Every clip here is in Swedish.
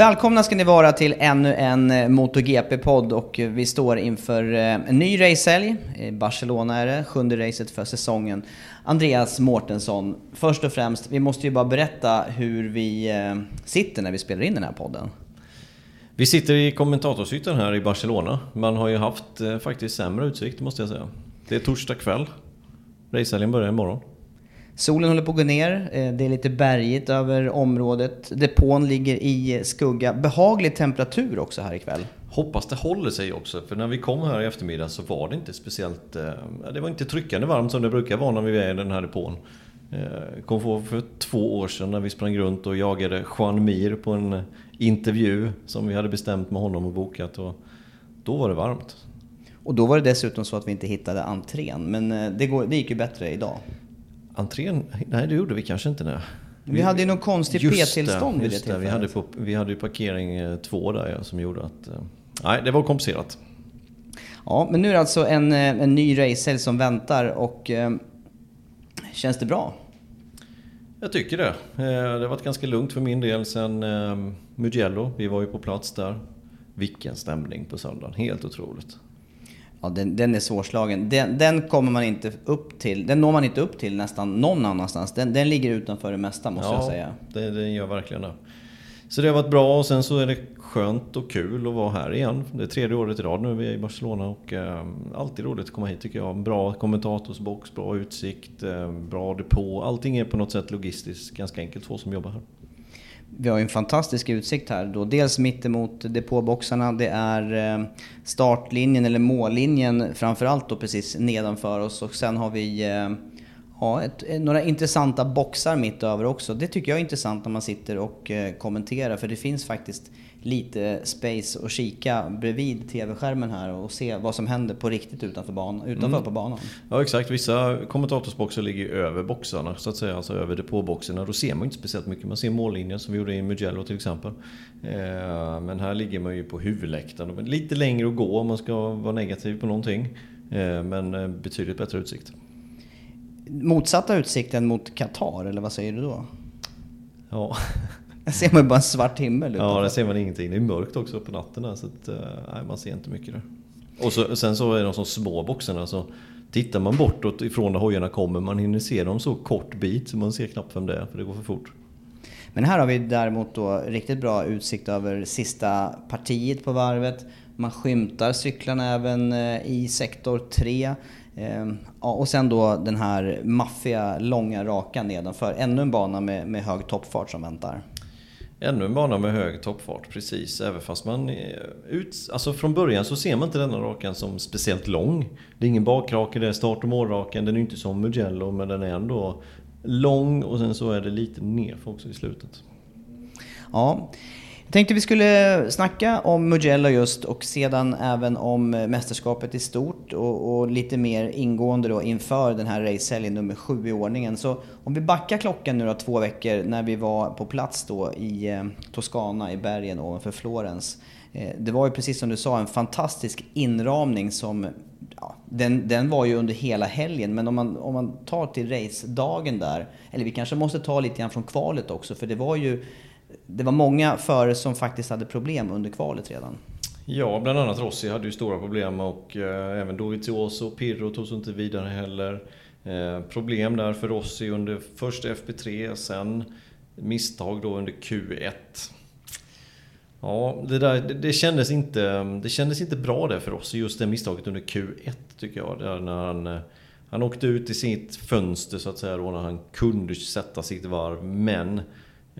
Välkomna ska ni vara till ännu en eh, MotoGP-podd och eh, vi står inför eh, en ny racehelg. I Barcelona är det, sjunde racet för säsongen. Andreas Mårtensson, först och främst, vi måste ju bara berätta hur vi sitter när vi spelar in den här podden. Vi sitter i kommentatorshytten här i Barcelona. Man har ju haft faktiskt sämre utsikt måste jag säga. Det är torsdag kväll. Racehelgen börjar imorgon. Solen håller på att gå ner, eh, det är lite bergigt över området. Depån ligger i skugga. Behaglig temperatur också här ikväll. Hoppas det håller sig också, för när vi kom här i eftermiddag så var det inte speciellt... eh, Det var inte tryckande varmt som det brukar vara när vi är i den här depån. Eh, Kom på för två år sedan när vi sprang runt och jagade Juan Mir på en intervju som vi hade bestämt med honom och bokat. Och då var det varmt. Och då var det dessutom så att vi inte hittade entrén, men det, går, det gick ju bättre idag. Entrén? Nej, det gjorde vi kanske inte. Nej. Vi hade ju någon konstig P-tillstånd vid det det. Vi tillfället. hade, på, vi hade ju parkering eh, två där ja, som gjorde att... eh, Nej, det var komplicerat. Ja, men nu är det alltså en, eh, en ny racehelg som väntar och eh, känns det bra? Jag tycker det. Det har varit ganska lugnt för min del sen Mugello. Vi var ju på plats där. Vilken stämning på söndagen. Helt otroligt. Ja, den, den är svårslagen. Den, den kommer man inte upp till. Den når man inte upp till nästan någon annanstans. Den, den ligger utanför det mesta måste jag säga. det, det gör verkligen det. Så det har varit bra och sen så är det skönt och kul att vara här igen. Det är tredje året i rad nu vi är i Barcelona och eh, alltid roligt att komma hit tycker jag. Bra kommentatorsbox, bra utsikt, eh, bra depå. Allting är på något sätt logistiskt ganska enkelt för oss som jobbar här. Vi har ju en fantastisk utsikt här då. Dels mittemot depåboxarna, det är eh, startlinjen eller mållinjen framförallt då precis nedanför oss och sen har vi eh, ja, ett, eh, några intressanta boxar mitt över också. Det tycker jag är intressant när man sitter och kommenterar för det finns faktiskt lite space att kika bredvid TV-skärmen här och se vad som händer på riktigt utanför, ban- utanför på banan. Ja exakt, vissa kommentatorsboxar ligger över boxarna så att säga, alltså över depåboxarna. Då ser man inte speciellt mycket. Man ser mållinjen som vi gjorde i Mugello till exempel. Eh, Men här ligger man ju på huvudläktaren. Lite längre att gå om man ska vara negativ på någonting. Eh, Men eh, betydligt bättre utsikt. Motsatta utsikten mot Qatar, eller vad säger du då? Ja, Där ser man ju bara en svart himmel ja där ser man ingenting. Det är mörkt också på natten här, så att, eh, nej, man ser inte mycket där. Och så, sen så är de så små boxarna så tittar man bortåt ifrån där hojarna kommer man hinner se dem så kort bit så man ser knappt vem det är för det går för fort. Men här har vi däremot då riktigt bra utsikt över sista partiet på varvet. Man skymtar cyklarna även eh, i sektor 3. Ehm, Ja, och sen då den här maffiga, långa raka nedanför. Ännu en bana med, med hög toppfart som väntar. Ännu en bana med hög toppfart, precis. Även fast man... Eh, ut, alltså från början så ser man inte denna rakan som speciellt lång. Det är ingen bakrake, det är start och målrakan. Den är inte som Mugello, men den är ändå lång och sen så är det lite nerför också i slutet. Ja, tänkte vi skulle snacka om Mugello just och sedan även om mästerskapet i stort och, och lite mer ingående då inför den här racehelgen nummer sju i ordningen. Så om vi backar klockan nu då två veckor när vi var på plats då i eh, Toscana i bergen ovanför Florens. Eh, det var ju precis som du sa en fantastisk inramning som ja, den, den var ju under hela helgen, men om man, om man tar till racedagen där, eller vi kanske måste ta lite grann från kvalet också, för det var ju det var många förare som faktiskt hade problem under kvalet redan. Ja, bland annat Rossi hade ju stora problem och eh, även Dovizioso och Pirro tog sig inte vidare heller. Eh, problem där för Rossi under först FP3, sen misstag då under Q1. Ja, det, där, det, det, kändes inte, det kändes inte bra där för Rossi, just det misstaget under Q1 tycker jag. Där när han, eh, han åkte ut i sitt fönster så att säga då när han kunde sätta sitt varv. Men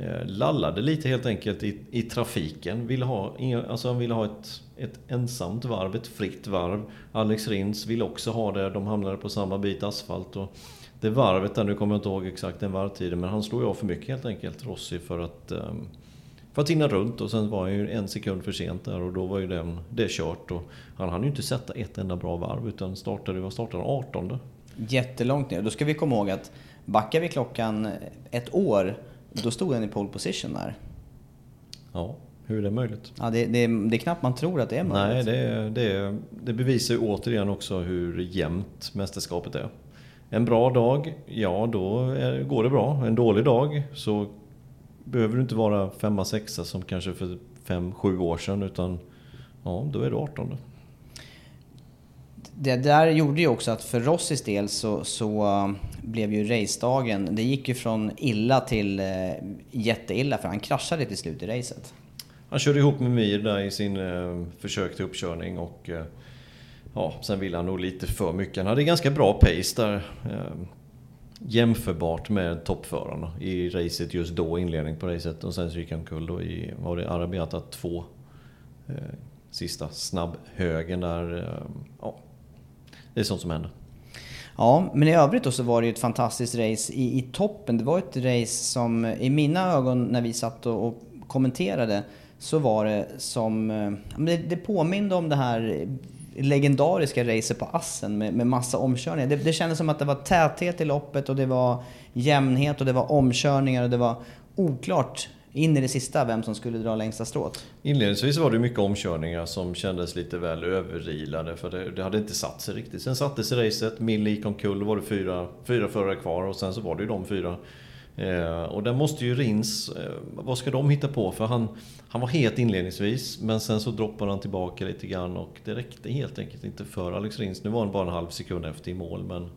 Eh, lallade lite helt enkelt i, i trafiken. Vill ha, eh, alltså han ville ha ett, ett ensamt varv, ett fritt varv. Alex Rins ville också ha det, de hamnade på samma bit asfalt. Och det varvet där, nu kommer jag inte ihåg exakt den varvtiden, men han slog ju av för mycket helt enkelt, Rossi, för att ehm, för att hinna runt och sen var han ju en sekund för sent där och då var ju den, det kört. Och han hann ju inte sätta ett enda bra varv utan startade, vad startade 18 Jättelångt ner. Då ska vi komma ihåg att backar vi klockan ett år, då stod han i pole position där. Ja, hur är det möjligt? Ja, det, det, det är knappt man tror att det är möjligt. Nej, det, det, det bevisar ju återigen också hur jämnt mästerskapet är. En bra dag, ja då är, går det bra. En dålig dag så behöver du inte vara femma, sexa som kanske för fem, sju år sedan utan ja, då är du 18. Det där gjorde ju också att för Rossis del så, så um, blev ju racedagen, det gick ju från illa till eh, jätteilla för han kraschade till slut i racet. Han körde ihop med Mir där i sin eh, försök till uppkörning och eh, ja, sen ville han nog lite för mycket. Han hade ganska bra pace där eh, jämförbart med toppförarna i racet just då, inledning på racet. Och sen så gick han omkull då i, var det Arabiata 2? Eh, sista snabbhögen där. Eh, ja, det är sånt som händer. Ja, men i övrigt då så var det ju ett fantastiskt race i, i toppen. Det var ett race som i mina ögon när vi satt och, och kommenterade så var det som... Eh, det, det påminde om det här legendariska racet på Assen med, med massa omkörningar. Det, det kändes som att det var täthet i loppet och det var jämnhet och det var omkörningar och det var oklart in i det sista vem som skulle dra längsta strået. Inledningsvis var det mycket omkörningar som kändes lite väl överilade. för det, det hade inte satt sig riktigt. Sen satte sig racet, Mille gick omkull, var det fyra, fyra förare kvar och sen så var det ju de fyra Eh, och där måste ju Rins, eh, vad ska de hitta på? För han, han var het inledningsvis, men sen så droppade han tillbaka lite grann och det räckte helt enkelt inte för Alex Rins. Nu var han bara en halv sekund efter i mål, men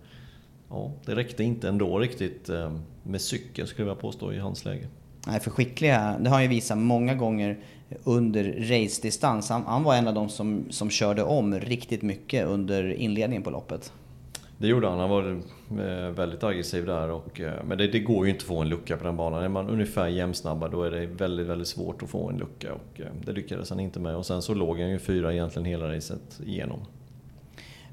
ja, det räckte inte ändå riktigt eh, med cykeln skulle jag påstå i hans läge. Nej, för skickliga, det har han ju visat många gånger under race-distans. Han, han, var en av de som, som körde om riktigt mycket under inledningen på loppet. Det gjorde han. Han var eh, väldigt aggressiv där. Och, eh, men det, det, går ju inte att få en lucka på den banan. Är man ungefär jämnsnabba då är det väldigt, väldigt svårt att få en lucka. Och eh, det lyckades han inte med. Och sen så låg han ju fyra egentligen hela racet igenom.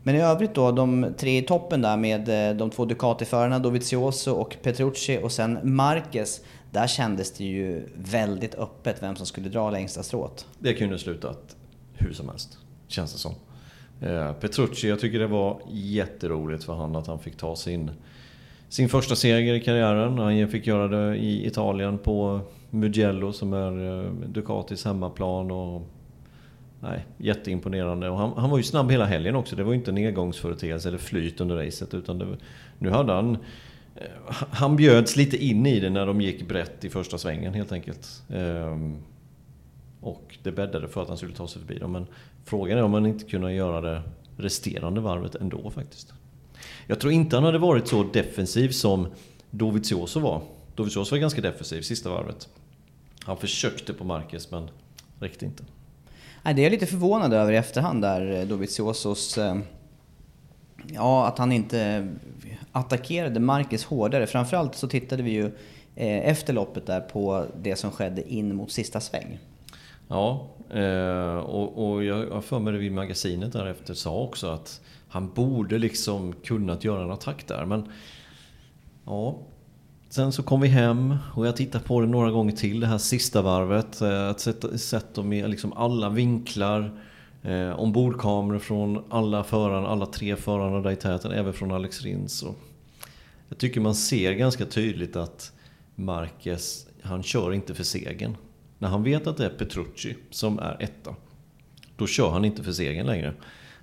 Men i övrigt då, de tre i toppen där med de två Ducati-förarna, Dovizioso och Petrucci och sen Marquez. Där kändes det ju väldigt öppet vem som skulle dra längsta strået. Det kunde slutat hur som helst, känns det som. Eh, Petrucci, jag tycker det var jätteroligt för honom att han fick ta sin, sin första seger i karriären. Han fick göra det i Italien på Mugello som är eh, Ducatis hemmaplan. Och, nej, jätteimponerande. Och han, han var ju snabb hela helgen också. Det var ju inte en nedgångsföreteelse eller flyt under racet. Utan det, nu hade han... Eh, han bjöds lite in i det när de gick brett i första svängen helt enkelt. Ehm, och det bäddade för att han skulle ta sig förbi dem. Men frågan är om han inte kunde göra det resterande varvet ändå faktiskt. Jag tror inte han hade varit så defensiv som Dovizioso var. Dovizioso var ganska defensiv sista varvet. Han försökte på Marquez men räckte inte. Nej, det är jag lite förvånad över i efterhand där, eh, Doviziosos... Eh, Ja, att han inte attackerade Marcus hårdare. Framförallt så tittade vi ju eh, efter loppet där på det som skedde in mot sista sväng. Ja, eh, och, och jag har för mig det vid magasinet därefter sa också att han borde liksom kunnat göra en attack där. Men ja, Sen så kom vi hem och jag tittade på det några gånger till det här sista varvet. Eh, att sätta, sett dem i liksom alla vinklar. Eh, ombordkameror från alla förarna, alla tre förarna där i täten, även från Alex Rins. Och jag tycker man ser ganska tydligt att Marquez, han kör inte för segern. När han vet att det är Petrucci som är etta, då kör han inte för segern längre.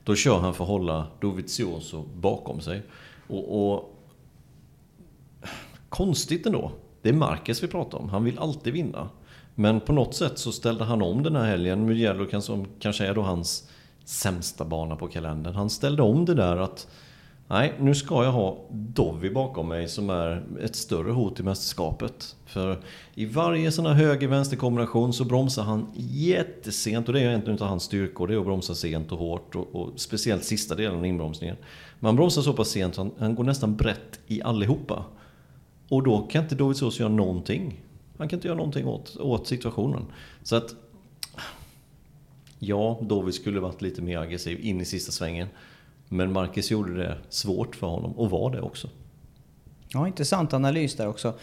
Då kör han för att hålla Dovizioso bakom sig. Och, och Konstigt ändå. Det är Marquez vi pratar om. Han vill alltid vinna. Men på något sätt så ställde han om den här helgen. Mugello som kanske är då hans sämsta bana på kalendern. Han ställde om det där att Nej, nu ska jag ha Dovi bakom mig som är ett större hot i mästerskapet. För i varje sån här höger-vänster kombination så bromsar han jättesent och det är egentligen av hans styrkor. Det är att bromsa sent och hårt och, och speciellt sista delen av inbromsningen. Man bromsar så pass sent så han, han går nästan brett i allihopa. Och då kan inte Dovizioso göra någonting. Han kan inte göra någonting åt, åt situationen. Så att... Ja, Dovi skulle varit lite mer aggressiv in i sista svängen. Men Marcus gjorde det svårt för honom och var det också. Ja, intressant analys där också.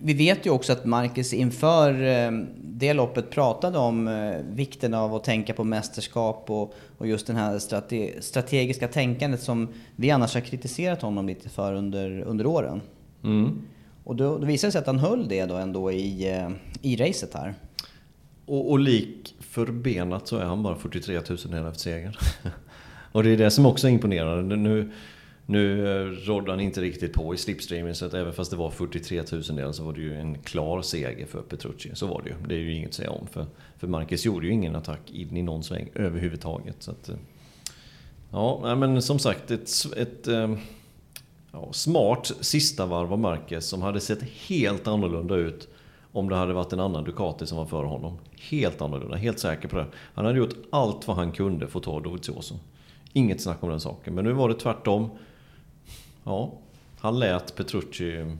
Vi vet ju också att Marcus inför eh, det loppet pratade om eh, vikten av att tänka på mästerskap och, och just det här strate strategiska tänkandet som vi annars har kritiserat honom lite för under, under åren. Mm. Och då, då visade det sig att han höll det då ändå i, eh, i racet här. Och, och lik förbenat så är han bara 43 000 efter segern. och det är det som också är imponerande. Nu, nu eh, rådde han inte riktigt på i slipstreamen så att även fast det var 43 000 del så var det ju en klar seger för Petrucci. Så var det ju. Det är ju inget att säga om. För, för Marcus gjorde ju ingen attack in i någon sväng överhuvudtaget. Så att, eh, ja, men som sagt ett, ett ja, smart sista varv av Marquez som hade sett helt annorlunda ut om det hade varit en annan Ducati som var före honom. Helt annorlunda, helt säker på det. Han hade gjort allt vad han kunde för att ta Dovizioso. Inget snack om den saken. Men nu var det tvärtom. Ja, han lät Petrucci...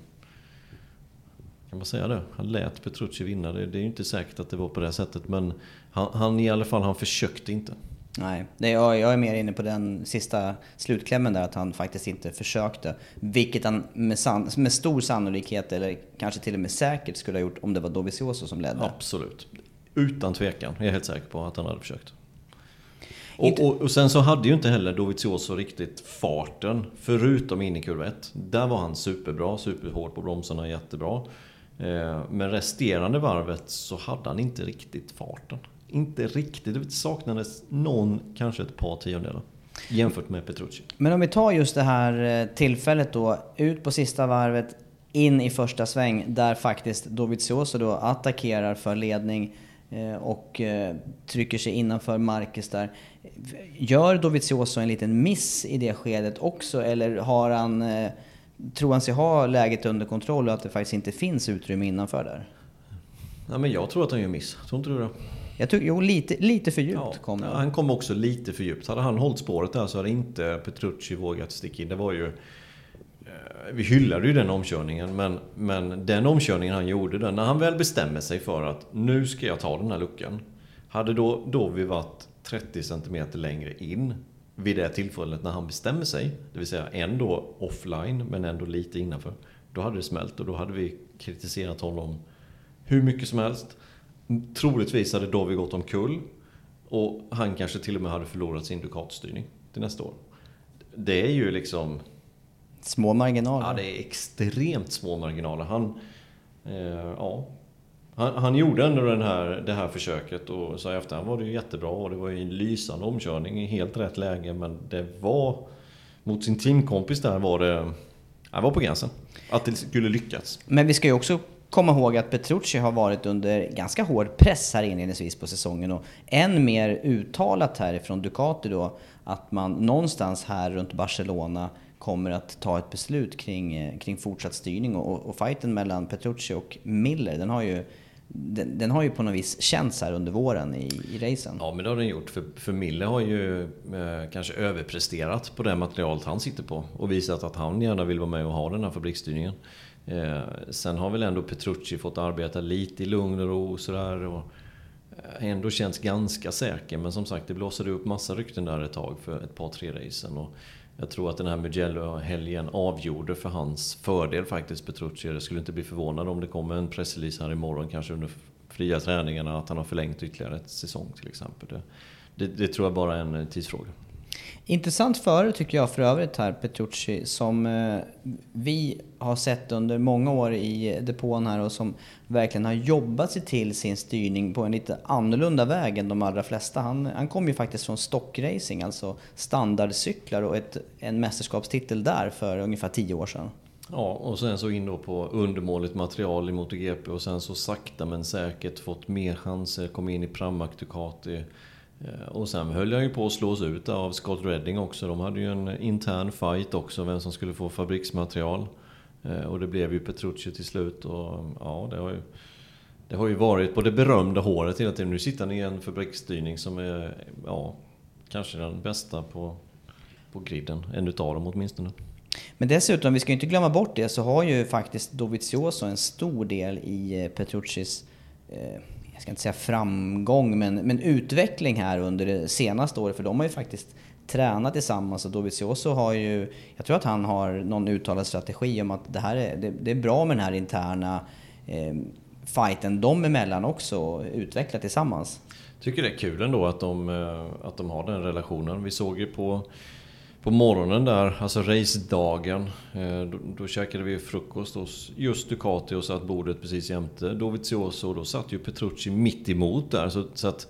Kan man säga det? Han lät Petrucci vinna. Det, är ju inte säkert att det var på det sättet. Men han, han i alla fall, han försökte inte. Nej, det, jag, jag är mer inne på den sista slutklämmen där, att han faktiskt inte försökte. Vilket han med, san, med stor sannolikhet, eller kanske till och med säkert, skulle ha gjort om det var Dovizioso som ledde. Absolut. Utan tvekan. Jag är helt säker på att han hade försökt. Och, och, och, sen så hade ju inte heller Dovizioso riktigt farten, förutom in i kurva 1. Där var han superbra, superhård på bromsarna, jättebra. Eh, men resterande varvet så hade han inte riktigt farten inte riktigt. Det saknades någon, kanske ett par tiondelar. Jämfört med Petrucci. Men om vi tar just det här eh, tillfället då, ut på sista varvet, in i första sväng, där faktiskt Dovizioso då attackerar för ledning eh, och eh, trycker sig innanför Marcus där. Gör Dovizioso en liten miss i det skedet också, eller har han, tror han sig ha läget under kontroll och att det faktiskt inte finns utrymme innanför där? Ja, men jag tror att han gör miss. Tror inte du det? Jag tycker, jo, lite, lite för djupt ja, kom han. Han kom också lite för djupt. Hade han hållit spåret där så hade inte Petrucci vågat sticka in. Det var ju... Eh, vi hyllade ju den omkörningen, men, men den omkörningen han gjorde, den, när han väl bestämmer sig för att nu ska jag ta den här luckan. Hade då, då vi varit 30 cm längre in vid det tillfället när han bestämmer sig, det vill säga ändå offline men ändå lite innanför. Då hade det smält och då hade vi kritiserat honom hur mycket som helst. Troligtvis hade Dovi gått omkull och han kanske till och med hade förlorat sin Ducati-styrning till nästa år. Det är ju liksom... Små marginaler. Ja, det är extremt små marginaler. Han, eh, ja, han, han, gjorde ändå den här, det här försöket och så efterhand var det ju jättebra och det var ju en lysande omkörning i helt rätt läge men det var... Mot sin teamkompis där var det... Det var på gränsen. Att det skulle lyckas. Men vi ska ju också komma ihåg att Petrucci har varit under ganska hård press här inledningsvis på säsongen och än mer uttalat härifrån Ducati då att man någonstans här runt Barcelona kommer att ta ett beslut kring, eh, kring fortsatt styrning och, och fighten mellan Petrucci och Miller den har ju den, den, har ju på något vis känts här under våren i, i racen. Ja, men det har den gjort. För, för Mille har ju eh, kanske överpresterat på det materialet han sitter på och visat att han gärna vill vara med och ha den här fabriksstyrningen. Eh, sen har väl ändå Petrucci fått arbeta lite i lugn och ro och sådär. Och eh, ändå känns ganska säker. Men som sagt, det blåser upp massa rykten där ett tag för ett par, tre racen. Och jag tror att den här Mugello-helgen avgjorde för hans fördel faktiskt Petrucci. Jag skulle inte bli förvånad om det kommer en pressrelease här imorgon, kanske under fria träningarna, att han har förlängt ytterligare ett säsong till exempel. Det, det, det tror jag bara är en eh, tidsfråga. Intressant före tycker jag för övrigt här, Petrucci, som eh, vi har sett under många år i depån här och som verkligen har jobbat sig till sin styrning på en lite annorlunda väg än de allra flesta. Han, han kom ju faktiskt från stockracing, alltså standardcyklar och ett, en mästerskapstitel där för ungefär tio år sedan. Ja, och sen så in då på undermåligt material i MotoGP och sen så sakta men säkert fått mer chanser, kom in i Pramac Ducati Eh, och sen höll jag ju på att slås ut av Scott Redding också. De hade ju en intern fight också, vem som skulle få fabriksmaterial. Eh, och det blev ju Petrucci till slut. Och ja, det har ju, det har ju varit på det berömda håret hela tiden. Nu sitter han i en fabriksstyrning som är, ja, kanske den bästa på, på griden. En utav dem åtminstone. Men dessutom, vi ska ju inte glömma bort det, så har ju faktiskt Dovizioso en stor del i eh, Petruccis Eh, jag ska inte säga framgång, men, men utveckling här under det senaste året. För de har ju faktiskt tränat tillsammans och Dovizioso har ju, jag tror att han har någon uttalad strategi om att det här är, det, det är bra med den här interna eh, fighten dem emellan också, utveckla tillsammans. Jag Tycker det är kul ändå att de, eh, att de har den relationen. Vi såg ju på på morgonen där, alltså racedagen, eh, då, då käkade vi frukost hos just Ducati och satt bordet precis jämte Dovizioso. Och då satt ju Petrucci mitt emot där. Så, så att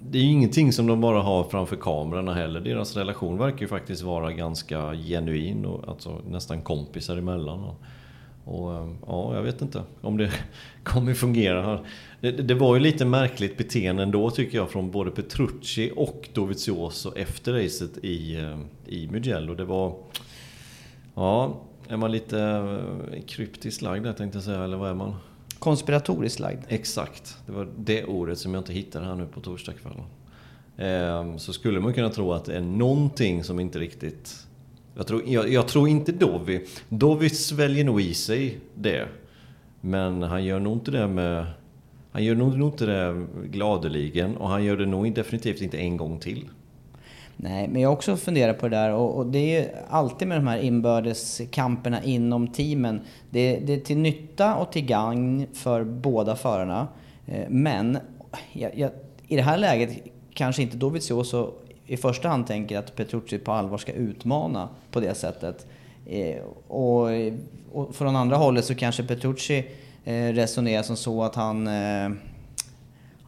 det är ju ingenting som de bara har framför kamerorna heller. Deras relation verkar ju faktiskt vara ganska genuin och alltså nästan kompisar emellan. Och, och eh, ja, jag vet inte om det kommer fungera. Det, det, var ju lite märkligt beteende ändå tycker jag från både Petrucci och Dovizioso efter racet i, eh, i Mugello. Det var... Ja, är man lite eh, kryptiskt lagd där tänkte jag säga, eller vad är man? Konspiratoriskt lagd. Exakt. Det var det ordet som jag inte hittade här nu på torsdagskvällen. Så skulle man kunna tro att det är någonting som inte riktigt jag tror, jag, jag tror inte Dovi. Dovi sväljer nog i sig det. Men han gör nog inte det med... Han gör nog inte det gladeligen och han gör det nog definitivt inte en gång till. Nej, men jag har också funderat på det där och, och det är ju alltid med de här inbördes kamperna inom teamen. Det, det, är till nytta och till gagn för båda förarna. Eh, men jag, jag, i det här läget kanske inte Dovizioso i första hand tänker att Petrucci på allvar ska utmana på det sättet. Eh, och, och från andra hållet så kanske Petrucci eh, resonerar som så att han... Eh,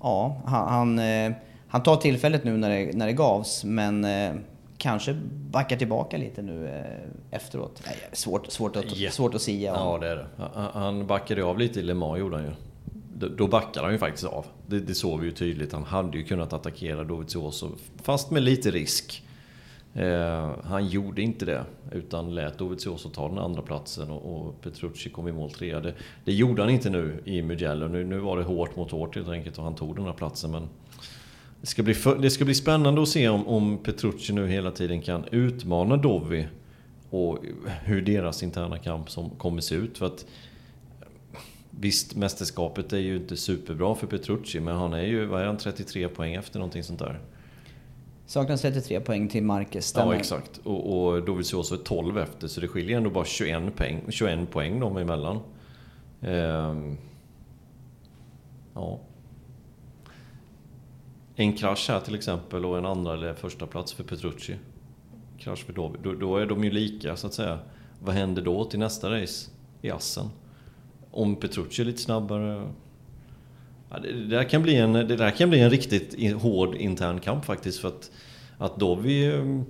ja, han, han, eh, han, tar tillfället nu när det, när det gavs, men eh, kanske backar tillbaka lite nu eh, efteråt. Nej, svårt, svårt, att, yeah. svårt att säga. Ja, det är det. Han backade av lite i Le Mans gjorde han ju då backar han ju faktiskt av. Det, det såg vi ju tydligt. Han hade ju kunnat attackera Dovizioso, fast med lite risk. Eh, han gjorde inte det, utan lät Dovizioso ta den andra platsen och, och Petrucci kom i mål trea. Det, det, gjorde han inte nu i Mugello. Nu, nu var det hårt mot hårt helt enkelt och han tog den här platsen. Men det ska bli, för, det ska bli spännande att se om, om Petrucci nu hela tiden kan utmana Dovi och hur deras interna kamp som kommer se ut. För att Visst, mästerskapet är ju inte superbra för Petrucci, men han är ju, vad är han, 33 poäng efter någonting sånt där? Saknas 33 poäng till Marquez, Ja, exakt. Och, och Dovizioso är 12 efter, så det skiljer ändå bara 21 poäng, 21 poäng dem emellan. Ehm, ja. En krasch här till exempel och en andra eller första plats för Petrucci. Krasch för Dovi. Då, då är de ju lika, så att säga. Vad händer då till nästa race i Assen? Om Petrucci är lite snabbare. Ja, det, det, där kan bli en, det där kan bli en riktigt hård intern kamp faktiskt. För att, att Dovi eh,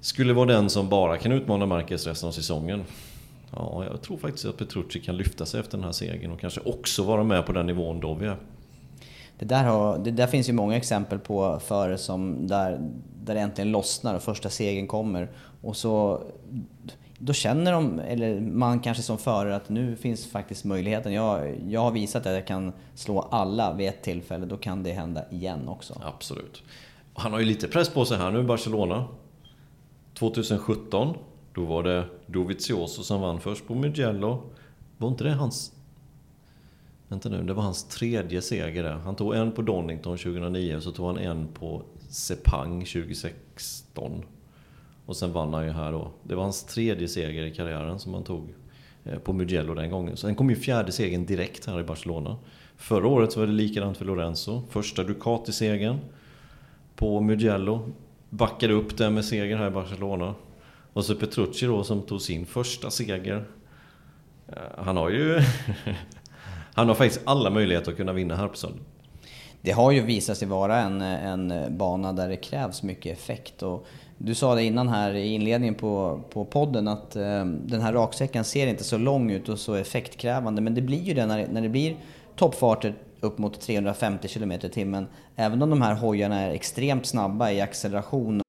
skulle vara den som bara kan utmana Marquez resten av säsongen. Ja, jag tror faktiskt att Petrucci kan lyfta sig efter den här segern och kanske också vara med på den nivån Dovi är. Det där, har, det där finns ju många exempel på före som där, där det äntligen lossnar och första segern kommer. Och så då känner de, eller man kanske som förare, att nu finns faktiskt möjligheten. Jag, jag har visat att jag kan slå alla vid ett tillfälle, då kan det hända igen också. Absolut. Han har ju lite press på sig här nu Barcelona. 2017, då var det Dovizioso som vann först på Mugello. Var inte det hans... Vänta nu, det var hans tredje seger där. Han tog en på Donington 2009, så tog han en på Sepang 2016. Och sen vann han ju här då. Det var hans tredje seger i karriären som han tog eh, på Mugello den gången. Sen kom ju fjärde segern direkt här i Barcelona. Förra året så var det likadant för Lorenzo. Första Ducati-segern på Mugello. Backade upp den med seger här i Barcelona. Och så Petrucci då som tog sin första seger. Eh, han har ju... han har faktiskt alla möjligheter att kunna vinna här på söndag. Det har ju visat sig vara en, en bana där det krävs mycket effekt. Och du sa det innan här i inledningen på, på podden att eh, den här raksäcken ser inte så lång ut och så effektkrävande. Men det blir ju det när, när det blir toppfarter upp mot 350 km i timmen. Även om de här hojarna är extremt snabba i acceleration.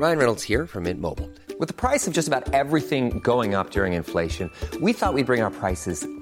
Ryan Reynolds här från Mint Mobile. Med priset på nästan allt som går upp under inflationen, trodde vi att vi skulle bring våra priser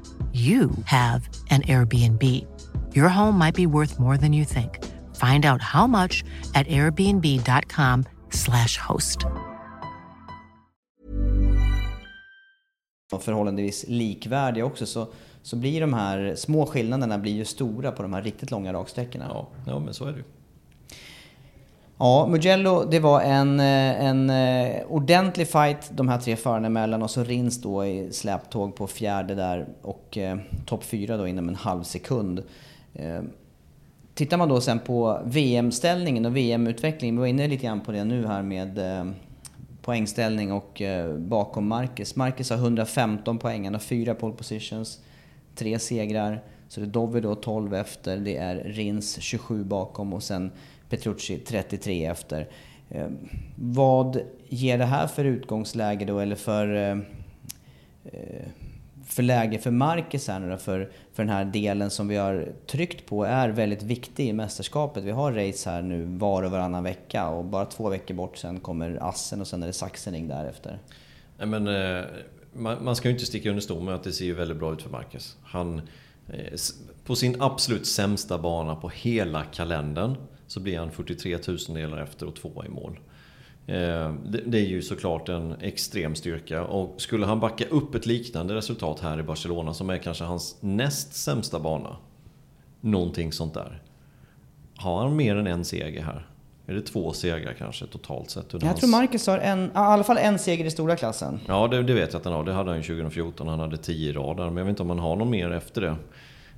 you have an Airbnb. Your home might be worth more than you think. Find out how much at airbnb.com slash host. Förhållandevis likvärdiga också så, så blir de här små skillnaderna blir ju stora på de här riktigt långa raksträckorna. Ja, ja men så är det ju. Ja, Mugello, det var en, eh, en eh, ordentlig fight de här tre förarna emellan och så Rins då i släptåg på fjärde där och eh, topp fyra då inom en halv sekund. Eh, tittar man då sen på VM-ställningen och VM-utvecklingen, vi var inne lite grann på det nu här med eh, poängställning och eh, bakom Marcus. Marcus har 115 poäng, han har fyra pole positions, tre segrar. Så det är Dovi då 12 efter, det är Rins 27 bakom och sen Petrucci 33 efter. Eh, vad ger det här för utgångsläge då, eller för, eh, eh, för läge för Marcus här nu då, för, för den här delen som vi har tryckt på är väldigt viktig i mästerskapet. Vi har race här nu var och varannan vecka och bara två veckor bort sen kommer Assen och sen är det Sachsenring därefter. Nej, men, eh, man, ska ju inte sticka under stol med att det ser ju väldigt bra ut för Marcus. Han, eh, på sin absolut sämsta bana på hela kalendern så blir han 43 tusendelar efter och tvåa i mål. Eh, det är ju såklart en extrem styrka och skulle han backa upp ett liknande resultat här i Barcelona som är kanske hans näst sämsta bana. Någonting sånt där. Har han mer än en seger här? Är det två segrar kanske totalt sett? Jag hans... tror Marcus har en, i alla fall en seger i stora klassen. Ja, det, det vet jag att han har. Det hade han 2014. Han hade 10 rader. Men jag vet inte om han har någon mer efter det.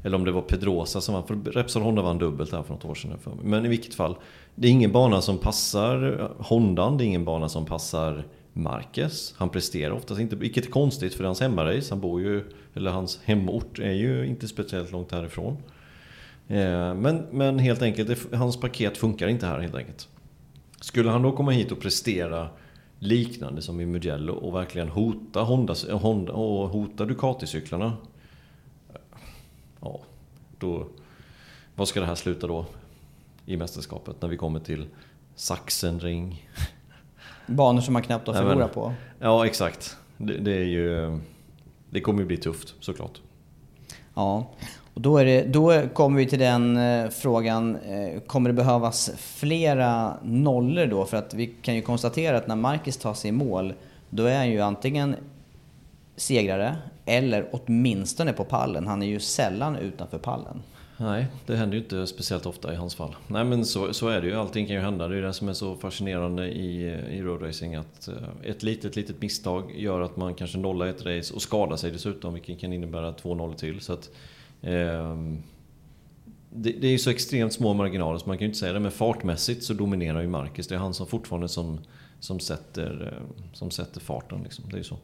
Eller om det var Pedrosa som vann, för Repsol Honda vann dubbelt här för något år sedan. Men i vilket fall, det är ingen bana som passar Hondan, det är ingen bana som passar Marquez. Han presterar oftast inte, vilket är konstigt för hans hemmarace, han bor ju, eller hans hemort är ju inte speciellt långt härifrån. Eh, men, men helt enkelt, hans paket funkar inte här helt enkelt. Skulle han då komma hit och prestera liknande som i Mugello och verkligen hota Honda, eh, Honda och hota Ducati-cyklarna ja, då... Vad ska det här sluta då? I mästerskapet när vi kommer till Sachsenring. Banor som man knappt har förlorat på. Ja, exakt. Det, det, är ju... Det kommer ju bli tufft såklart. Ja, och då, är det, då kommer vi till den eh, frågan, eh, kommer det behövas flera nollor då? För att vi kan ju konstatera att när Marcus tar sig i mål, då är han ju antingen segrare eller åtminstone på pallen. Han är ju sällan utanför pallen. Nej, det händer ju inte speciellt ofta i hans fall. Nej men så, så är det ju, allting kan ju hända. Det är det som är så fascinerande i, i roadracing. Att eh, ett litet, litet misstag gör att man kanske nollar ett race och skadar sig dessutom. Vilket kan innebära 2-0 till. Så att, eh, det, det, är ju så extremt små marginaler så man kan ju inte säga det. Men fartmässigt så dominerar ju Marcus. Det är han som fortfarande som, som, sätter, eh, som sätter farten. Liksom. Det är ju så.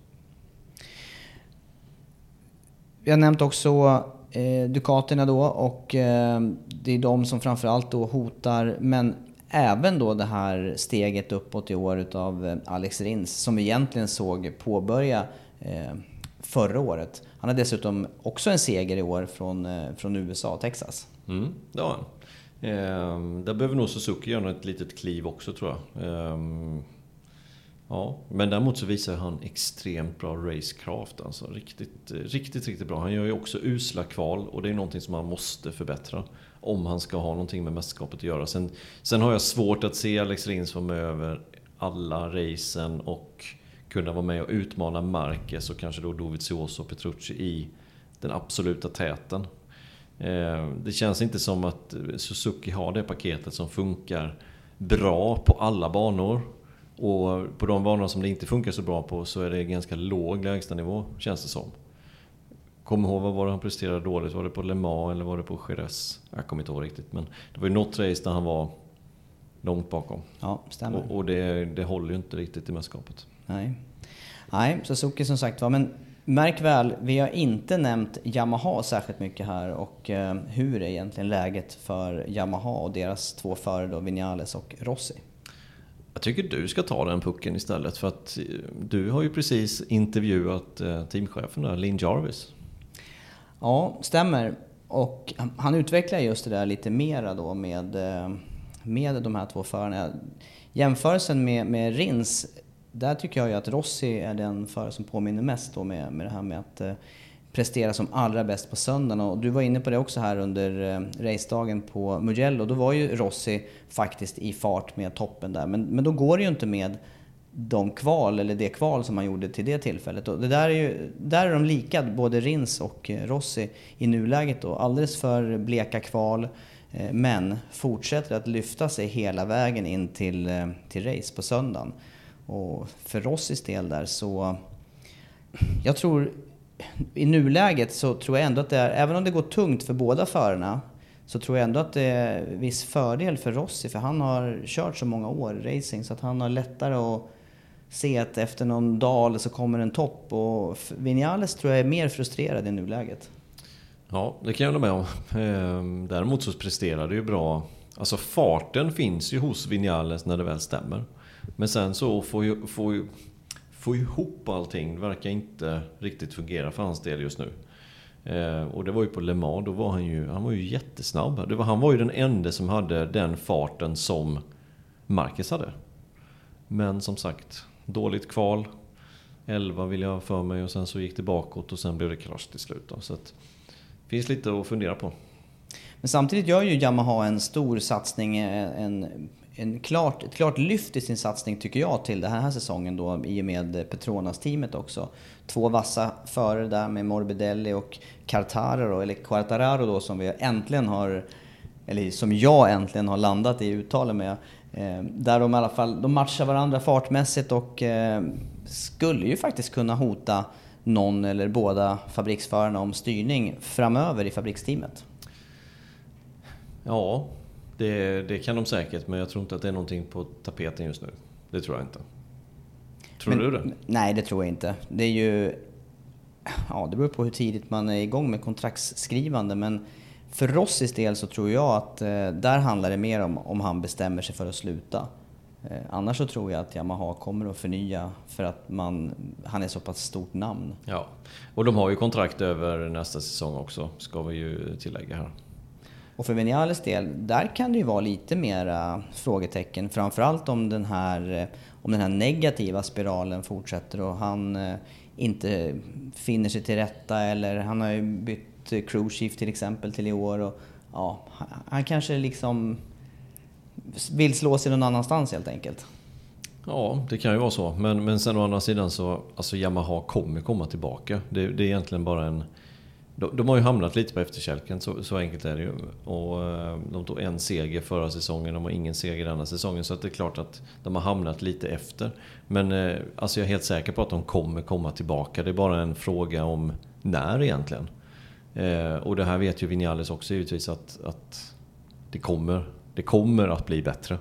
Vi har nämnt också eh, Ducaterna då och eh, det är de som framförallt då hotar, men även då det här steget uppåt i år utav eh, Alex Rins som vi egentligen såg påbörja eh, förra året. Han har dessutom också en seger i år från, eh, från USA, Texas. Mm, det har han. Eh, där behöver nog Suzuki göra ett litet kliv också tror jag. Eh, Ja, men däremot så visar han extremt bra racecraft. Alltså riktigt, eh, riktigt, riktigt bra. Han gör ju också usla kval och det är någonting som han måste förbättra. Om han ska ha någonting med mästerskapet att göra. Sen, sen har jag svårt att se Alex Rins vara med över alla racen och kunna vara med och utmana Marquez och kanske då Dovizioso och Petrucci i den absoluta täten. Eh, det känns inte som att Suzuki har det paketet som funkar bra på alla banor. Och på de banor som det inte funkar så bra på så är det ganska låg lägstanivå, känns det som. Kommer ihåg vad var det han presterade dåligt? Var det på Le Mans eller var det på Jerez? Jag kommer inte ihåg riktigt. Men det var ju något race där han var långt bakom. Ja, stämmer. Och, och det, det håller ju inte riktigt i mästerskapet. Nej. Nej, Suzuki som sagt var. Men märk väl, vi har inte nämnt Yamaha särskilt mycket här och eh, hur är egentligen läget för Yamaha och deras två förare då, Vinales och Rossi? Jag tycker du ska ta den pucken istället för att eh, du har ju precis intervjuat eh, teamchefen där, Lin Jarvis. Ja, stämmer. Och han utvecklar just det där lite mera då med, eh, med de här två förarna. Jämförelsen med, med Rins, där tycker jag ju att Rossi är den förare som påminner mest då med, med det här med att prestera som allra bäst på söndagen. Och du var inne på det också här under eh, racedagen på Mugello. Då var ju Rossi faktiskt i fart med toppen där. Men, men då går det ju inte med de kval, eller det kval som han gjorde till det tillfället. Och det där, är ju, där är de lika, både Rins och eh, Rossi i nuläget då. Alldeles för bleka kval, eh, men fortsätter att lyfta sig hela vägen in till, eh, till race på söndagen. Och för Rossis del där så... Jag tror i nuläget så tror jag ändå att det är, även om det går tungt för båda förarna, så tror jag ändå att det är viss fördel för Rossi, för han har kört så många år racing så att han har lättare att se att efter någon dal så kommer en topp. Och Vinales tror jag är mer frustrerad i nuläget. Ja, det kan jag hålla med om. Ehm, däremot så presterar det ju bra. Alltså farten finns ju hos Vinales när det väl stämmer. Men sen så får ju, får ju få ihop allting verkar inte riktigt fungera för hans del just nu. Eh, och det var ju på Le Mans, då var han ju, han var ju jättesnabb. Det var, han var ju den enda som hade den farten som Marcus hade. Men som sagt, dåligt kval. 11 vill jag för mig och sen så gick det bakåt och sen blev det krasch till slut. Då. Så att, det finns lite att fundera på. Men samtidigt gör ju Yamaha en stor satsning, eh, en en klart, ett klart lyft i sin satsning tycker jag till den här säsongen då i och med Petronas-teamet också. Två vassa förare där med Morbidelli och Cartararo, eller Quartararo då som vi äntligen har, eller som jag äntligen har landat i uttalen med. Eh, där de i alla fall, de matchar varandra fartmässigt och eh, skulle ju faktiskt kunna hota någon eller båda fabriksförarna om styrning framöver i fabriksteamet. Ja, det, det, kan de säkert, men jag tror inte att det är någonting på tapeten just nu. Det tror jag inte. Tror men, du det? Nej, det tror jag inte. Det är ju... Ja, det beror på hur tidigt man är igång med kontraktsskrivande, men för Rossis del så tror jag att eh, där handlar det mer om om han bestämmer sig för att sluta. Eh, annars så tror jag att Yamaha kommer att förnya för att man, han är så pass stort namn. Ja, och de har ju kontrakt över nästa säsong också, ska vi ju tillägga här. Och för Vinales del, där kan det ju vara lite mera frågetecken. Framförallt om den här, eh, om den här negativa spiralen fortsätter och han eh, inte finner sig till rätta eller han har ju bytt eh, crew chief till exempel till i år. Och, ja, han kanske liksom vill slå sig någon annanstans helt enkelt. Ja, det kan ju vara så. Men, men sen å andra sidan så, alltså Yamaha kommer komma tillbaka. Det, det är egentligen bara en... De, de, har ju hamnat lite på efterkälken, så, så enkelt är det ju. Och eh, de tog en seger förra säsongen, de har ingen seger denna säsongen. Så det är klart att de har hamnat lite efter. Men eh, alltså jag är helt säker på att de kommer komma tillbaka. Det är bara en fråga om när egentligen. Eh, och det här vet ju Vinales också givetvis att, att det, kommer, det kommer att bli bättre.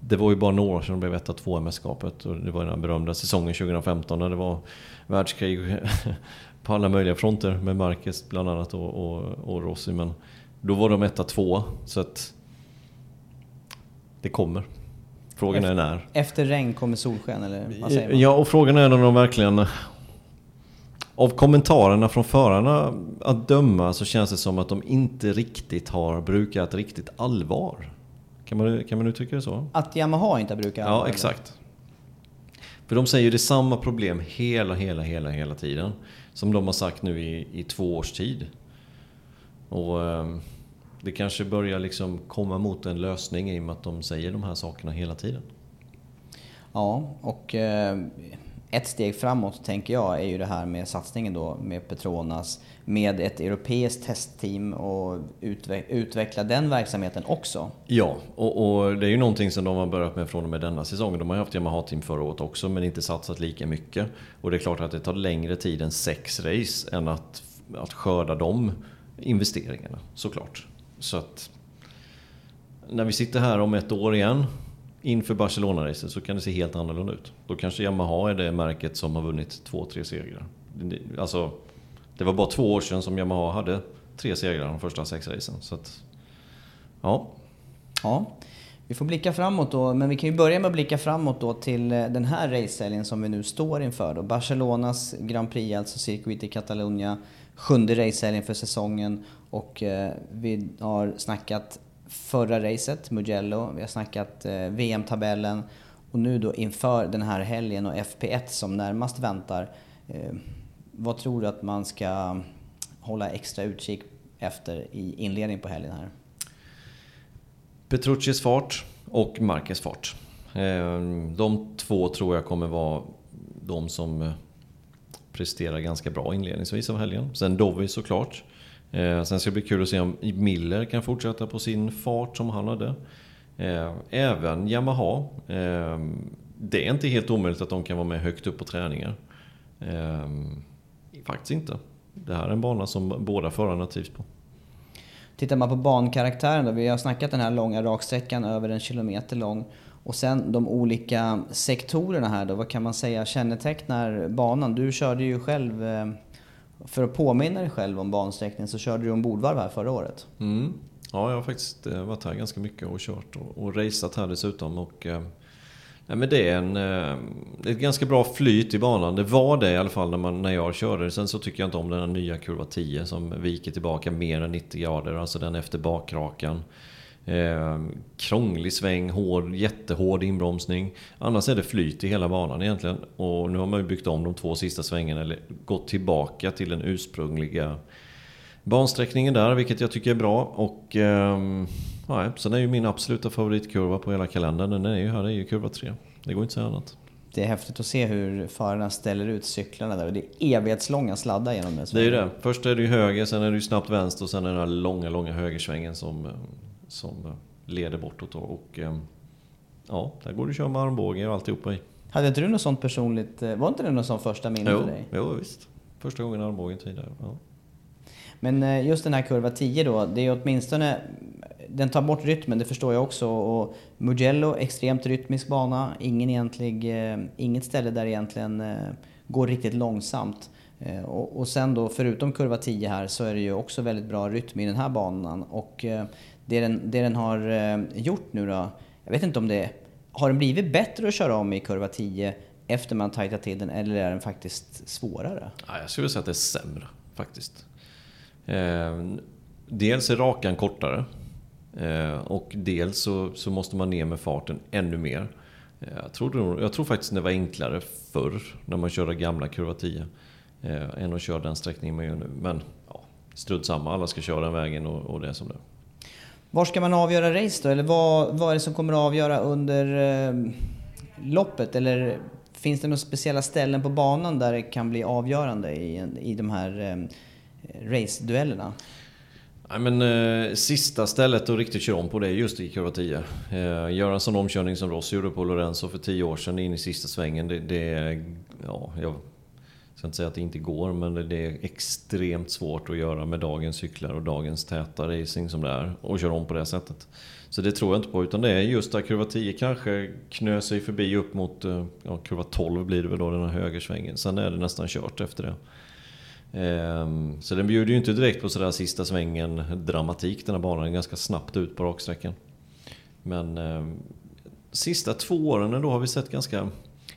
Det var ju bara några år sedan de blev etta två i mästerskapet och det var den berömda säsongen 2015 när det var världskrig på alla möjliga fronter med Marquez bland annat och, och, och Rossi. Men då var de etta två så att det kommer. Frågan efter, är när. Efter regn kommer solsken eller vad säger man? Ja, och frågan är om de verkligen... Av kommentarerna från förarna att döma så känns det som att de inte riktigt har brukat riktigt allvar. Kan man, kan man uttrycka det så? Att Yamaha inte brukar Ja, exakt. För de säger ju det är samma problem hela, hela, hela, hela tiden. Som de har sagt nu i, i två års tid. Och eh, det kanske börjar liksom komma mot en lösning i och med att de säger de här sakerna hela tiden. Ja, och eh, ett steg framåt tänker jag är ju det här med satsningen då med Petronas, med ett europeiskt testteam och utve utveckla den verksamheten också. Ja, och, och, det är ju någonting som de har börjat med från och med denna säsong. De har ju haft Yamaha-team förra året också men inte satsat lika mycket. Och det är klart att det tar längre tid än sex race än att, att skörda de investeringarna såklart. Så att när vi sitter här om ett år igen inför Barcelona-racet så kan det se helt annorlunda ut. Då kanske Yamaha är det märket som har vunnit två, tre segrar. Alltså, det var bara två år sedan som Yamaha hade tre segrar de första sex racen. Så att, ja. Ja, vi får blicka framåt då, men vi kan ju börja med att blicka framåt då till eh, den här racehelgen som vi nu står inför då. Barcelonas Grand Prix, alltså Circuit i Catalunya. Sjunde racehelgen för säsongen och eh, vi har snackat förra racet, Mugello. Vi har snackat eh, VM-tabellen. Och nu då inför den här helgen och FP1 som närmast väntar. Eh, vad tror du att man ska hålla extra utkik efter i inledningen på helgen här? Petruccis fart och Marquez fart. Eh, de två tror jag kommer vara de som eh, presterar ganska bra inledningsvis av helgen. Sen Dovi såklart. Eh, sen ska det bli kul att se om Miller kan fortsätta på sin fart som han hade. Eh, även Yamaha. Eh, det är inte helt omöjligt att de kan vara med högt upp på träningar. Eh, faktiskt inte. Det här är en bana som båda förarna trivs på. Tittar man på bankaraktären då, vi har snackat den här långa raksträckan över en kilometer lång. Och sen de olika sektorerna här då, vad kan man säga kännetecknar banan? Du körde ju själv eh, för att påminna dig själv om bansträckningen så körde du ombordvarv här förra året. Mm. Ja, jag har faktiskt eh, varit här ganska mycket och kört och, och raceat här dessutom. Och, eh, men det är en, eh, ett ganska bra flyt i banan. Det var det i alla fall när, man, när jag körde. Sen så tycker jag inte om den här nya kurva 10 som viker tillbaka mer än 90 grader. Alltså den efter bakrakan. Eh, krånglig sväng, hård, jättehård inbromsning. Annars är det flyt i hela banan egentligen. Och nu har man ju byggt om de två sista svängarna, eller gått tillbaka till den ursprungliga bansträckningen där, vilket jag tycker är bra. Och eh, sen är ju min absoluta favoritkurva på hela kalendern, den är ju här, det är ju kurva 3. Det går inte att säga annat. Det är häftigt att se hur förarna ställer ut cyklarna där det är evighetslånga sladdar genom det. Det är ju det. Först är det ju höger, sen är det ju snabbt vänster och sen är det den här långa, långa högersvängen som som leder bortåt. Och, ehm, ja, där går det att köra med armbåge och alltihopa i. Hade inte du något sånt personligt, eh, var inte det något sånt första minne för dig? Jo, visst. Första gången armbågen tidigare. Ja. Men eh, just den här kurva 10 då, det är åtminstone... Den tar bort rytmen, det förstår jag också. Och Mugello, extremt rytmisk bana. Ingen egentlig, eh, inget ställe där egentligen går riktigt långsamt. Och, och sen då, förutom kurva 10 här, så är det ju också väldigt bra rytm i den här banan. Och det den, det den har eh, gjort nu då, jag vet inte om det har den blivit bättre att köra om i kurva 10 efter man tajtat till den eller är den faktiskt svårare? Ja, jag skulle säga att det är sämre faktiskt. Eh, dels är rakan kortare eh, och dels så, så, måste man ner med farten ännu mer. Eh, jag, tror, jag tror faktiskt det var enklare förr när man körde gamla kurva 10 eh, än att köra den sträckningen man gör nu. Men ja, strunt samma, alla ska köra den vägen och, och det är som det är. Var ska man avgöra race då? Eller vad, vad är det som kommer att avgöra under eh, loppet? Eller finns det några speciella ställen på banan där det kan bli avgörande i, i de här eh, race-duellerna? Nej, men, eh, sista stället att riktigt köra om på det är just i kurva 10. Eh, göra en sån omkörning som Ross gjorde på Lorenzo för 10 år sedan in i sista svängen. Det, det ja, jag ska inte säga att det inte går, men det, är extremt svårt att göra med dagens cyklar och dagens täta racing som det är. Och köra om på det sättet. Så det tror jag inte på, utan det är just där kurva 10 kanske knö sig förbi upp mot eh, ja, kurva 12 blir det väl då, den här högersvängen. Sen är det nästan kört efter det. Ehm, så den bjuder ju inte direkt på sådär sista svängen dramatik den här banan, den är ganska snabbt ut på raksträckan. Men ehm, sista två åren då har vi sett ganska,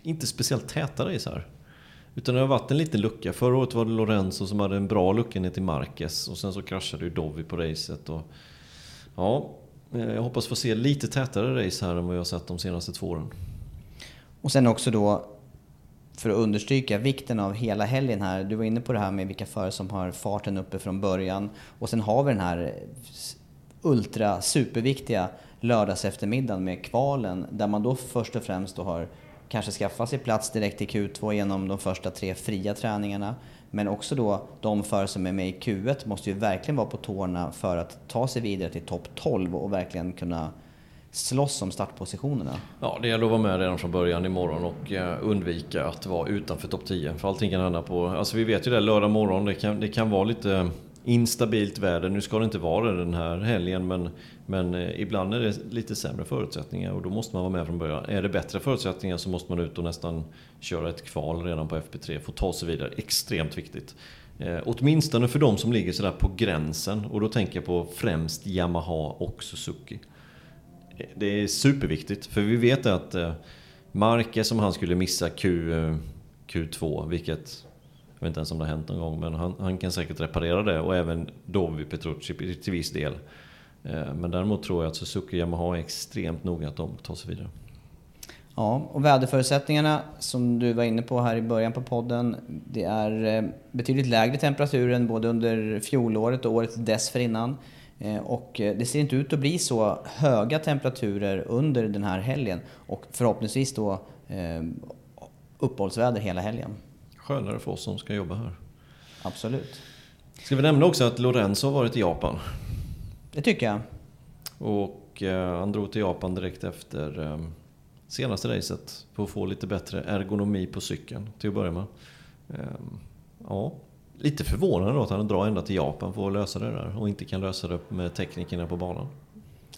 inte speciellt täta race här. Utan det har varit en liten lucka. Förra året var det Lorenzo som hade en bra lucka ner till Marquez och sen så kraschade ju Dovi på racet. Och, ja, eh, jag hoppas få se lite tätare race här än vad jag har sett de senaste två åren. Och sen också då för att understryka vikten av hela helgen här. Du var inne på det här med vilka förare som har farten uppe från början. Och sen har vi den här ultra superviktiga lördags eftermiddagen med kvalen där man då först och främst då har kanske skaffa sig plats direkt i Q2 genom de första tre fria träningarna. Men också då de förare som är med i Q1 måste ju verkligen vara på tårna för att ta sig vidare till topp 12 och verkligen kunna slåss om startpositionerna. Ja, det gäller att vara med redan från början imorgon och eh, undvika att vara utanför topp 10. För allting kan hända på... Alltså vi vet ju det, lördag morgon, det kan, det kan vara lite instabilt väder. Nu ska det inte vara det den här helgen men, men eh, ibland är det lite sämre förutsättningar och då måste man vara med från början. Är det bättre förutsättningar så måste man ut och nästan köra ett kval redan på FP3 Få ta sig vidare. Extremt viktigt. Eh, åtminstone för de som ligger sådär på gränsen och då tänker jag på främst Yamaha och Suzuki. Eh, det är superviktigt, för vi vet att eh, Marke som han skulle missa Q, eh, Q2, vilket jag vet inte ens om det har hänt någon gång, men han, han kan säkert reparera det och även Dovi Petrucci till viss del. Eh, men däremot tror jag att Suzuki och Yamaha är extremt noga att de tar sig vidare. Ja, och väderförutsättningarna som du var inne på här i början på podden. Det är eh, betydligt lägre temperaturer än både under fjolåret och året dessförinnan. Eh, och det ser inte ut att bli så höga temperaturer under den här helgen och förhoppningsvis då uppehållsväder hela helgen. Skönare för oss som ska jobba här. Absolut. Ska vi nämna också att Lorenzo har varit i Japan? Det tycker jag. Och han drog till Japan direkt efter senaste racet för att få lite bättre ergonomi på cykeln till att börja med. Ja, Lite förvånande då att han drar ända till Japan för att lösa det där och inte kan lösa det med teknikerna på banan.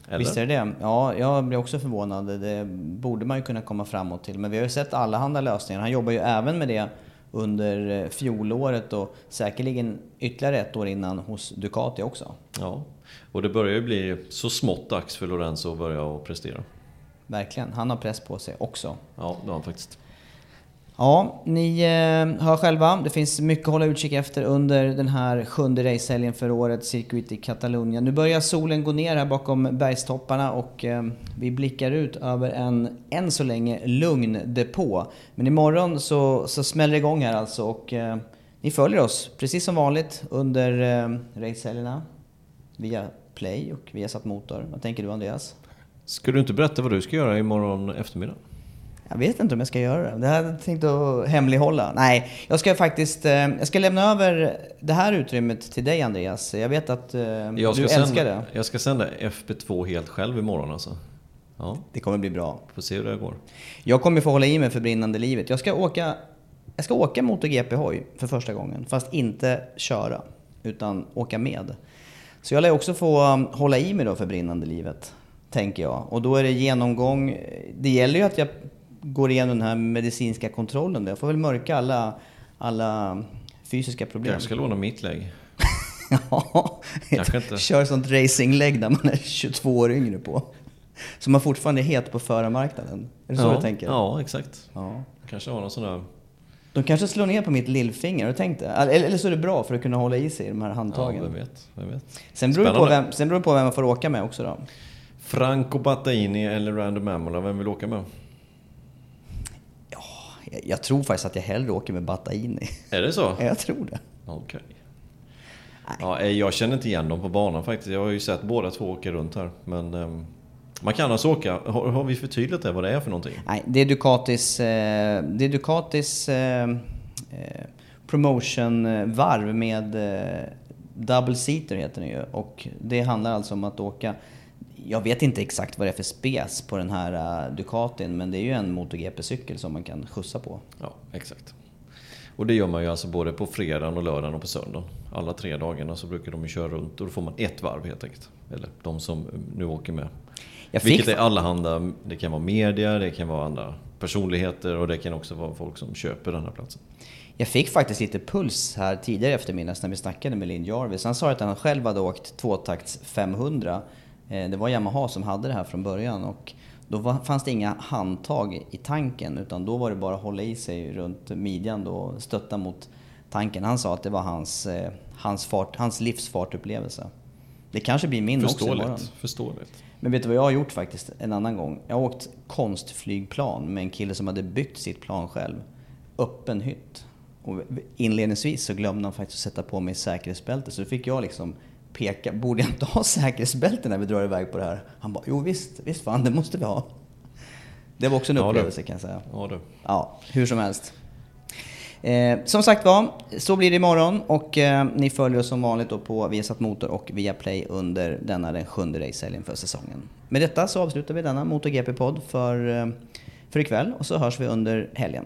Eller? Visst är det det. Ja, jag blir också förvånad. Det borde man ju kunna komma framåt till. Men vi har ju sett allehanda lösningar. Han jobbar ju även med det under eh, fjolåret och säkerligen ytterligare ett år innan hos Ducati också. Ja, och det börjar ju bli så smått dags för Lorenzo att börja prestera. Verkligen. Han har press på sig också. Ja, det har han faktiskt. Ja, ni eh, hör själva. Det finns mycket att hålla utkik efter under den här sjunde racehelgen för året, Circuit i Katalonien. Nu börjar solen gå ner här bakom bergstopparna och eh, vi blickar ut över en, än så länge, lugn depå. Men imorgon så, så smäller det igång här alltså och eh, ni följer oss precis som vanligt under eh, racehelgerna via Play och via Satt Motor. Vad tänker du Andreas? Ska du inte berätta vad du ska göra imorgon eftermiddag? Jag vet inte om jag ska göra det. Det här jag tänkt att hemlighålla. Nej, jag ska faktiskt... Eh, jag ska lämna över det här utrymmet till dig Andreas. Jag vet att eh, du älskar sända, det. Jag ska sända FP2 helt själv imorgon alltså. Ja. Det kommer bli bra. Får se hur det går. Jag kommer få hålla i mig för brinnande livet. Jag ska åka, jag ska åka MotoGP-hoj för första gången. Fast inte köra, utan åka med. Så jag lär också få um, hålla i mig då för brinnande livet. Tänker jag. Och då är det genomgång. Det gäller ju att jag går igenom den här medicinska kontrollen. Jag får väl mörka alla, alla fysiska problem. Jag ska låna mitt lägg. ja, inte. kör sånt racinglägg där man är 22 år yngre på. Så man fortfarande är het på förarmarknaden. Är det så ja, du tänker? Ja, exakt. Ja. Kanske har någon sån där... De kanske slår ner på mitt lillfinger, har du tänkt det? Eller så är det bra för att kunna hålla i sig de här handtagen. Ja, vem vet. Vem vet. Sen, beror det på vem, sen beror det på vem man får åka med också då. Franco Battaini eller Random Amola, vem vill åka med? Jag tror faktiskt att jag hellre åker med Battaini. Är det så? jag tror det. Okej. Okay. Ja, jag känner inte igen dem på banan faktiskt. Jag har ju sett båda två åka runt här. Men, ehm, Man kan alltså åka, har, har vi förtydligat det vad det är för någonting? Nej, det är Ducatis, eh, det är Ducatis eh, eh, promotion-varv med eh, double seater heter den ju. Och det handlar alltså om att åka jag vet inte exakt vad det är för spes på den här uh, Ducatin, men det är ju en MotoGP-cykel som man kan skjutsa på. Ja, exakt. Och det gör man ju alltså både på fredagen och lördagen och på söndagen. Alla tre dagarna så brukar de ju köra runt och då får man ett varv helt enkelt. Eller de som nu åker med. Vilket är allehanda, det kan vara media, det kan vara andra personligheter och det kan också vara folk som köper den här platsen. Jag fick faktiskt lite puls här tidigare eftermiddags när vi snackade med Linn Jarvis. Han sa att han själv hade åkt tvåtakts 500. Eh, det var Yamaha som hade det här från början och då fanns det inga handtag i tanken utan då var det bara att hålla i sig runt midjan då och stötta mot tanken. Han sa att det var hans, eh, hans, fart, hans livsfartupplevelse. Det kanske blir min också imorgon. Förståeligt. Men vet du vad jag har gjort faktiskt en annan gång? Jag har åkt konstflygplan med en kille som hade byggt sitt plan själv. Öppen hytt. Och inledningsvis så glömde han faktiskt att sätta på mig säkerhetsbälte så då fick jag liksom peka, borde jag inte ha säkerhetsbälte när vi drar iväg på det här? Han bara, jo visst, visst fan det måste vi ha. Det var också en upplevelse kan jag säga. Ja, du. ja hur som helst. Eh, som sagt var, så blir det imorgon och eh, ni följer oss som vanligt då på Viasat Motor och Viaplay under denna den sjunde racehelgen för säsongen. Med detta så avslutar vi denna MotoGP-podd för, eh, för ikväll och så hörs vi under helgen.